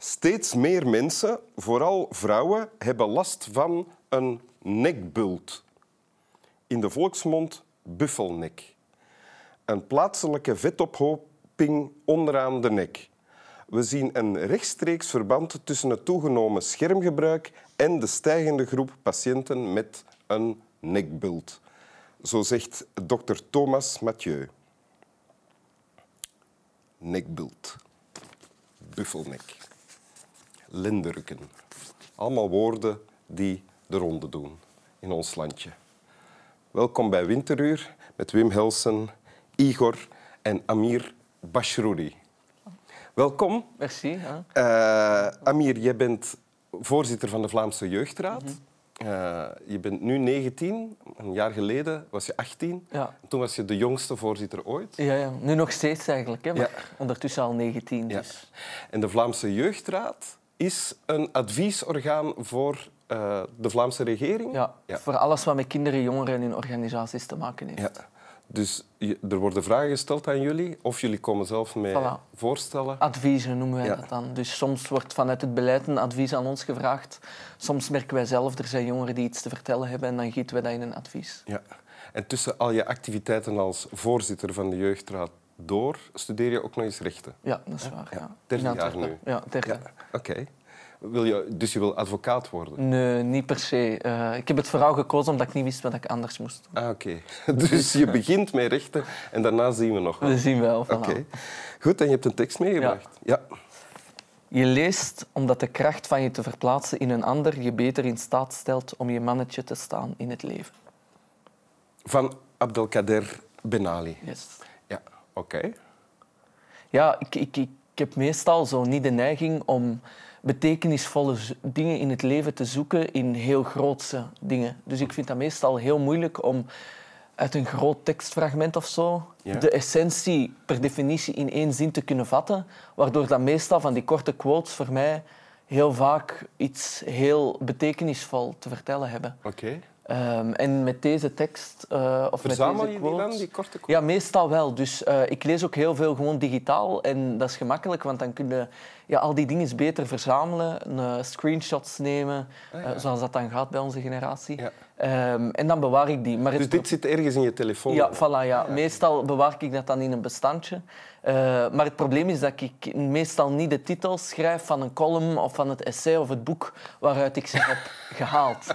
Steeds meer mensen, vooral vrouwen, hebben last van een nekbult. In de volksmond buffelnek. Een plaatselijke vetophoping onderaan de nek. We zien een rechtstreeks verband tussen het toegenomen schermgebruik en de stijgende groep patiënten met een nekbult. Zo zegt dokter Thomas Mathieu. Nekbult. Buffelnek. Linderukken. Allemaal woorden die de ronde doen in ons landje. Welkom bij Winteruur met Wim Helsen, Igor en Amir Bashrouri. Welkom. Merci. Uh, Amir, jij bent voorzitter van de Vlaamse Jeugdraad. Mm -hmm. uh, je bent nu 19. Een jaar geleden was je 18. Ja. Toen was je de jongste voorzitter ooit. Ja, ja. nu nog steeds eigenlijk, hè, maar ja. ondertussen al 19. Dus. Ja. En de Vlaamse Jeugdraad is een adviesorgaan voor uh, de Vlaamse regering. Ja, voor alles wat met kinderen, jongeren en hun organisaties te maken heeft. Ja. Dus je, er worden vragen gesteld aan jullie, of jullie komen zelf met Voilà. voorstellen. Adviezen noemen wij Ja. dat dan. Dus soms wordt vanuit het beleid een advies aan ons gevraagd. Soms merken wij zelf, er zijn jongeren die iets te vertellen hebben en dan gieten wij dat in een advies. Ja. En tussen al je activiteiten als voorzitter van de Jeugdraad door, studeer je ook nog eens rechten. Ja, dat is waar. Ja. Derde jaar nu. Ja, derde. Ja. Oké. Wil je, dus je wil advocaat worden? Nee, niet per se. Eh, ik heb het vooral gekozen omdat ik niet wist wat ik anders moest doen. Ah, oké. Dus je begint met rechten en daarna zien we nog wel. We zien wel. Oké. voilà. Goed, en je hebt een tekst meegebracht. Ja. Je leest omdat de kracht van je te verplaatsen in een ander je beter in staat stelt om je mannetje te staan in het leven. Van Abdelkader Benali. Yes. Ja, oké. Ja, ik, ik, ik heb meestal zo niet de neiging om betekenisvolle dingen in het leven te zoeken in heel grootse dingen. Dus ik vind dat meestal heel moeilijk om uit een groot tekstfragment of zo Ja. de essentie per definitie in één zin te kunnen vatten, waardoor dat meestal van die korte quotes voor mij heel vaak iets heel betekenisvol te vertellen hebben. Oké. Ehm, en met deze tekst uh, of Verzamel met je deze die dan, quotes... die korte quotes? Ja, meestal wel. Dus eh, ik lees ook heel veel gewoon digitaal. En dat is gemakkelijk, want dan kun je ja, al die dingen beter verzamelen. eh, screenshots nemen, Ah, ja. eh, zoals dat dan gaat bij onze generatie. Ja. Ehm, en dan bewaar ik die. Maar het Dus dit zit ergens in je telefoon? ja, voilà, ja. Meestal bewaar ik dat dan in een bestandje. Eh, maar het probleem is dat ik meestal niet de titel schrijf van een column of van het essay of het boek waaruit ik ze heb gehaald.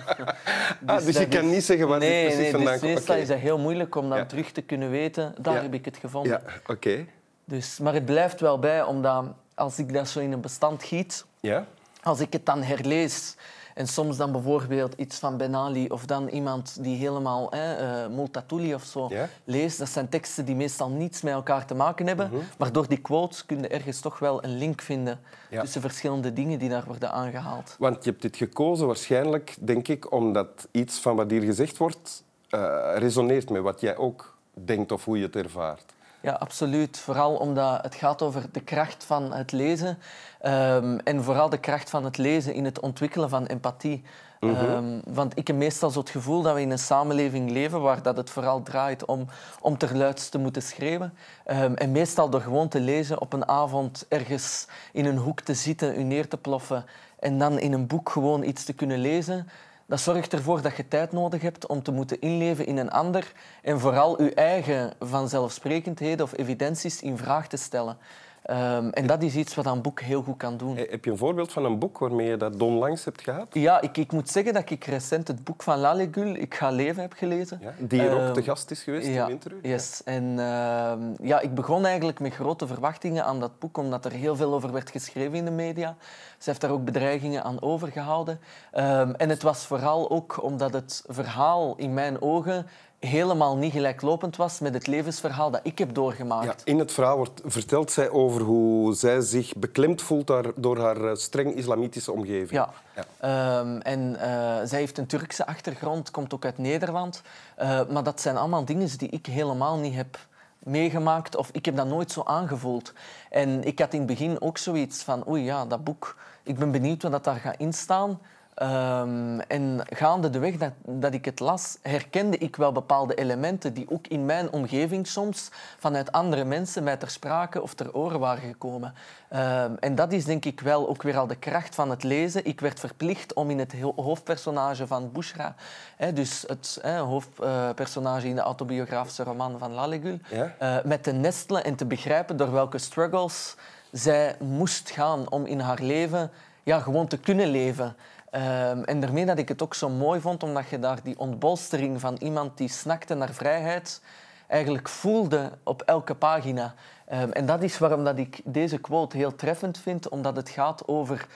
Ah, dus je dat kan is- niet zeggen waar dit nee, precies nee, vandaan dus komt. meestal Oké. is dat heel moeilijk om dan Ja. terug te kunnen weten. Daar Ja. heb ik het gevonden. Ja, oké. Dus, maar het blijft wel bij, omdat als ik dat zo in een bestand giet, Ja? als ik het dan herlees en soms dan bijvoorbeeld iets van Ben Ali of dan iemand die helemaal hè, eh, Multatuli of zo leest, dat zijn teksten die meestal niets met elkaar te maken hebben, maar door die quotes kun je ergens toch wel een link vinden Ja. tussen verschillende dingen die daar worden aangehaald. Want je hebt dit gekozen waarschijnlijk, denk ik, omdat iets van wat hier gezegd wordt eh, resoneert met wat jij ook denkt of hoe je het ervaart. Ja, absoluut. Vooral omdat het gaat over de kracht van het lezen. ehm, en vooral de kracht van het lezen in het ontwikkelen van empathie. Ehm, want ik heb meestal zo het gevoel dat we in een samenleving leven waar dat het vooral draait om, om terluids te moeten schreeuwen. Ehm, en meestal door gewoon te lezen op een avond ergens in een hoek te zitten, u neer te ploffen en dan in een boek gewoon iets te kunnen lezen. Dat zorgt ervoor dat je tijd nodig hebt om te moeten inleven in een ander en vooral je eigen vanzelfsprekendheden of evidenties in vraag te stellen. Ehm, en dat is iets wat een boek heel goed kan doen. Eh, Heb je een voorbeeld van een boek waarmee je dat onlangs hebt gehad? Ja, ik, ik moet zeggen dat ik recent het boek van Lalegul, Ik ga leven, heb gelezen. Ja? Die hier ook Ehm, te gast is geweest ja, in Winteruur? Yes. En ehm, ja, ik begon eigenlijk met grote verwachtingen aan dat boek, omdat er heel veel over werd geschreven in de media. Ze heeft daar ook bedreigingen aan overgehouden. Ehm, en het was vooral ook omdat het verhaal in mijn ogen helemaal niet gelijklopend was met het levensverhaal dat ik heb doorgemaakt. Ja, in het verhaal wordt, vertelt zij over hoe zij zich beklemd voelt door, haar eh, streng islamitische omgeving. Ja. Ja. Ehm, en eh, zij heeft een Turkse achtergrond, komt ook uit Nederland. Eh, maar dat zijn allemaal dingen die ik helemaal niet heb meegemaakt of ik heb dat nooit zo aangevoeld. En ik had in het begin ook zoiets van, oei ja, dat boek, ik ben benieuwd wat dat daar gaat instaan. Um, en gaande de weg dat, dat ik het las, herkende ik wel bepaalde elementen die ook in mijn omgeving soms vanuit andere mensen mij ter sprake of ter oren waren gekomen. Um, en dat is denk ik wel ook weer al de kracht van het lezen. Ik werd verplicht om in het hoofdpersonage van Bushra, hè, dus het hè, hoofdpersonage in de autobiografische roman van Lalegul, ja? uh, met te nestelen en te begrijpen door welke struggles zij moest gaan om in haar leven ja, gewoon te kunnen leven. Um, en daarmee dat ik het ook zo mooi vond, omdat je daar die ontbolstering van iemand die snakte naar vrijheid eigenlijk voelde op elke pagina. Um, en dat is waarom dat ik deze quote heel treffend vind, omdat het gaat over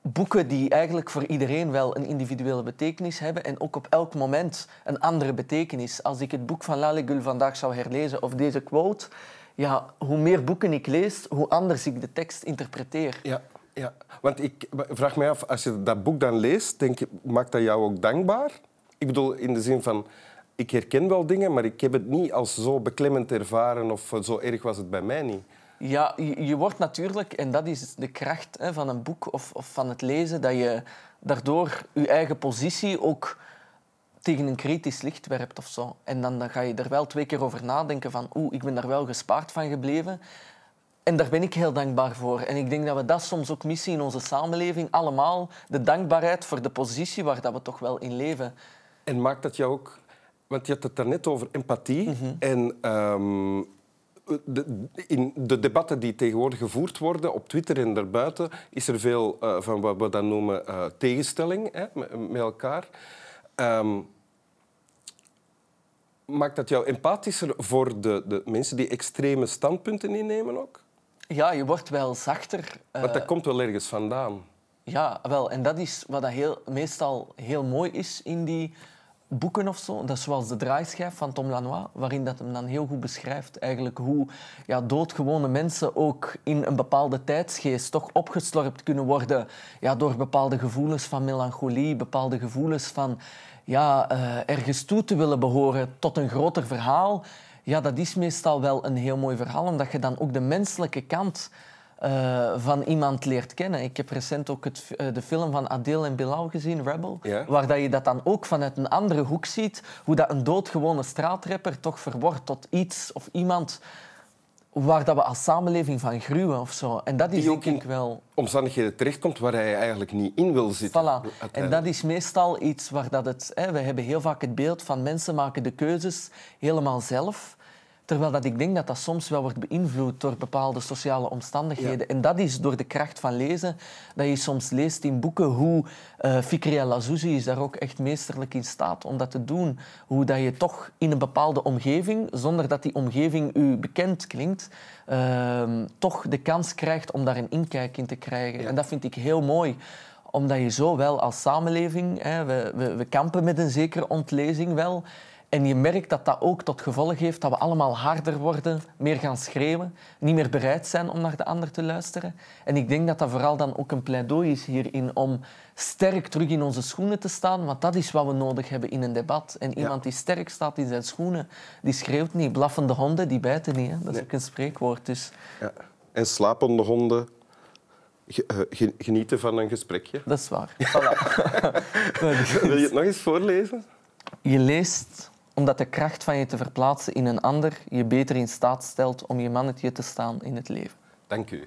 boeken die eigenlijk voor iedereen wel een individuele betekenis hebben en ook op elk moment een andere betekenis. Als ik het boek van Lalegul vandaag zou herlezen of deze quote, ja, hoe meer boeken ik lees, hoe anders ik de tekst interpreteer. Ja. Ja, want ik vraag me af, als je dat boek dan leest, denk maakt dat jou ook dankbaar? Ik bedoel, in de zin van, ik herken wel dingen, maar ik heb het niet als zo beklemmend ervaren of zo erg was het bij mij niet. Ja, je, je wordt natuurlijk, en dat is de kracht hè, van een boek of, of van het lezen, dat je daardoor je eigen positie ook tegen een kritisch licht werpt of zo. En dan, dan ga je er wel twee keer over nadenken van oeh, ik ben daar wel gespaard van gebleven. En daar ben ik heel dankbaar voor. En ik denk dat we dat soms ook missen in onze samenleving. Allemaal de dankbaarheid voor de positie waar dat we toch wel in leven. En maakt dat jou ook... Want je had het daarnet over empathie. Mhm. En um, de, in de debatten die tegenwoordig gevoerd worden op Twitter en daarbuiten, is er veel uh, van wat we dan noemen uh, tegenstelling hè, met, met, elkaar. Um, maakt dat jou empathischer voor de, de mensen die extreme standpunten innemen ook? Ja, je wordt wel zachter. Maar dat eh, komt wel ergens vandaan. Ja, wel. En dat is wat dat heel, meestal heel mooi is in die boeken of zo. Dat is zoals De Draaischijf van Tom Lanois, waarin dat hem dan heel goed beschrijft eigenlijk hoe ja, doodgewone mensen ook in een bepaalde tijdsgeest toch opgeslorpt kunnen worden ja, door bepaalde gevoelens van melancholie, bepaalde gevoelens van ja, uh, ergens toe te willen behoren tot een groter verhaal. Ja, dat is meestal wel een heel mooi verhaal, omdat je dan ook de menselijke kant uh, van iemand leert kennen. Ik heb recent ook het, uh, de film van Adele en Bilal gezien, Rebel, ja. waar dat je dat dan ook vanuit een andere hoek ziet, hoe dat een doodgewone straatrapper toch verwordt tot iets of iemand waar dat we als samenleving van gruwen of zo. En dat is Die ook in wel... omstandigheden terechtkomt waar hij eigenlijk niet in wil zitten. Voilà. En dat is meestal iets waar dat het... Hè, we hebben heel vaak het beeld van mensen maken de keuzes helemaal zelf. Terwijl dat ik denk dat dat soms wel wordt beïnvloed door bepaalde sociale omstandigheden. En dat is door de kracht van lezen, dat je soms leest in boeken hoe uh, Fikri El is daar ook echt meesterlijk in staat om dat te doen. Hoe dat je toch in een bepaalde omgeving, zonder dat die omgeving u bekend klinkt, uh, toch de kans krijgt om daar een inkijk in te krijgen. En dat vind ik heel mooi omdat je zo wel als samenleving, hè, we, we, we kampen met een zekere ontlezing wel, en je merkt dat dat ook tot gevolg heeft dat we allemaal harder worden, meer gaan schreeuwen, niet meer bereid zijn om naar de ander te luisteren. En ik denk dat dat vooral dan ook een pleidooi is hierin om sterk terug in onze schoenen te staan, want dat is wat we nodig hebben in een debat. En iemand die sterk staat in zijn schoenen, die schreeuwt niet. Blaffende honden, die bijten niet. Hè? Dat is ook een spreekwoord. Dus. Ja. En slapende honden eh, genieten van een gesprekje. Dat is waar. Voilà. Wil je het nog eens voorlezen? Je leest omdat de kracht van je te verplaatsen in een ander je beter in staat stelt om je mannetje te staan in het leven. Dank u.